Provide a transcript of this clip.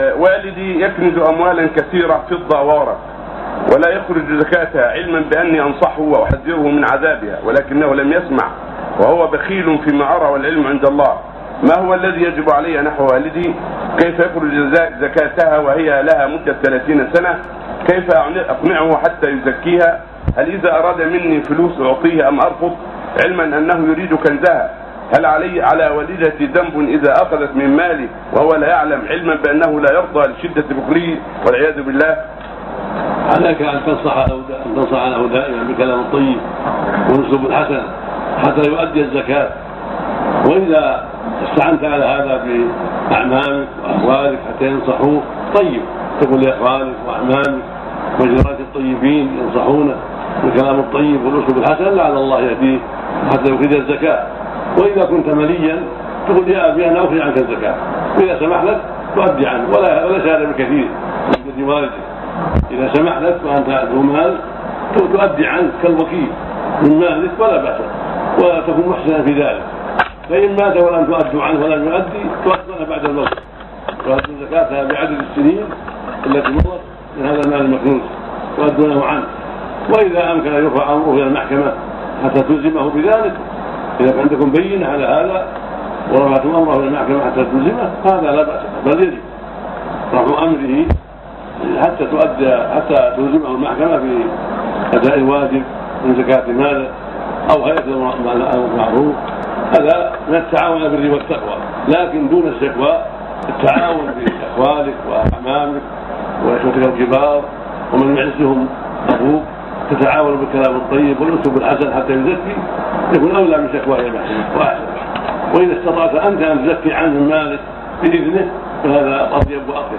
آه، والدي يكنز اموالا كثيره فضه وورق ولا يخرج زكاتها علما بأني أنصحه وأحذره من عذابها ولكنه لم يسمع وهو بخيل فيما أرى والعلم عند الله. ما هو الذي يجب علي نحو والدي؟ كيف يخرج زكاتها وهي لها مدة 30 سنة؟ كيف أقنعه حتى يزكيها؟ هل إذا أراد مني فلوس أعطيه أم أرفض؟ علما أنه يريد كنزها. هل علي على والدتي ذنب إذا أخذت من مالي وهو لا يعلم علما بأنه لا يرضى لشدة بخله والعياذ بالله؟ عليك أن تنصح له أن تنصح له دائما بالكلام الطيب والاسلوب الحسن حتى يؤدي الزكاة. وإذا استعنت على هذا بأعمامك واخوالك حتى ينصحوه طيب. تقول لإخوانك وأعمامك وجيرانك الطيبين ينصحونه بالكلام الطيب والأسلوب الحسن لعل الله يهديه حتى يخرج الزكاة. وإذا كنت مليا تقول يا أبي أنا اخرج عنك الزكاة. وإذا سمح لك تؤدي عنه. ولا ولا هذا بكثير من والدك إذا سمح لك وأنت ذو مال تؤدي عنك كالوكيل. من مالك ولا بأس. ولا تكون محسنا في ذلك. فإن مات ولم تؤدوا عنه ولم يؤدي تؤدون بعد الموت. تؤدون زكاتها بعدد السنين التي مضت من هذا المال المكنوز تؤدونه عنه. وإذا أمكن أن يرفع أمره إلى المحكمة حتى تلزمه بذلك إذا كان تكون بينة على هذا ورفعتم أمره إلى المحكمة حتى تلزمه هذا لا بأس بل يجب رفع أمره حتى تؤدى حتى تلزمه المحكمة بأداء الواجب من زكاة ماله أو هيئة المعروف هذا من التعاون على البر والتقوى. لكن دون الشكوى التعاون بإخوانك وأعمامك وإخوتك الكبار ومن يعزهم أبوك تتعاون بالكلام الطيب والأسلوب الحسن حتى يزكي يكون أولى من شكواه إلى واحسن وإذا استطعت أنت أن تزكي عنه مالك بإذنه فهذا اطيب واطيب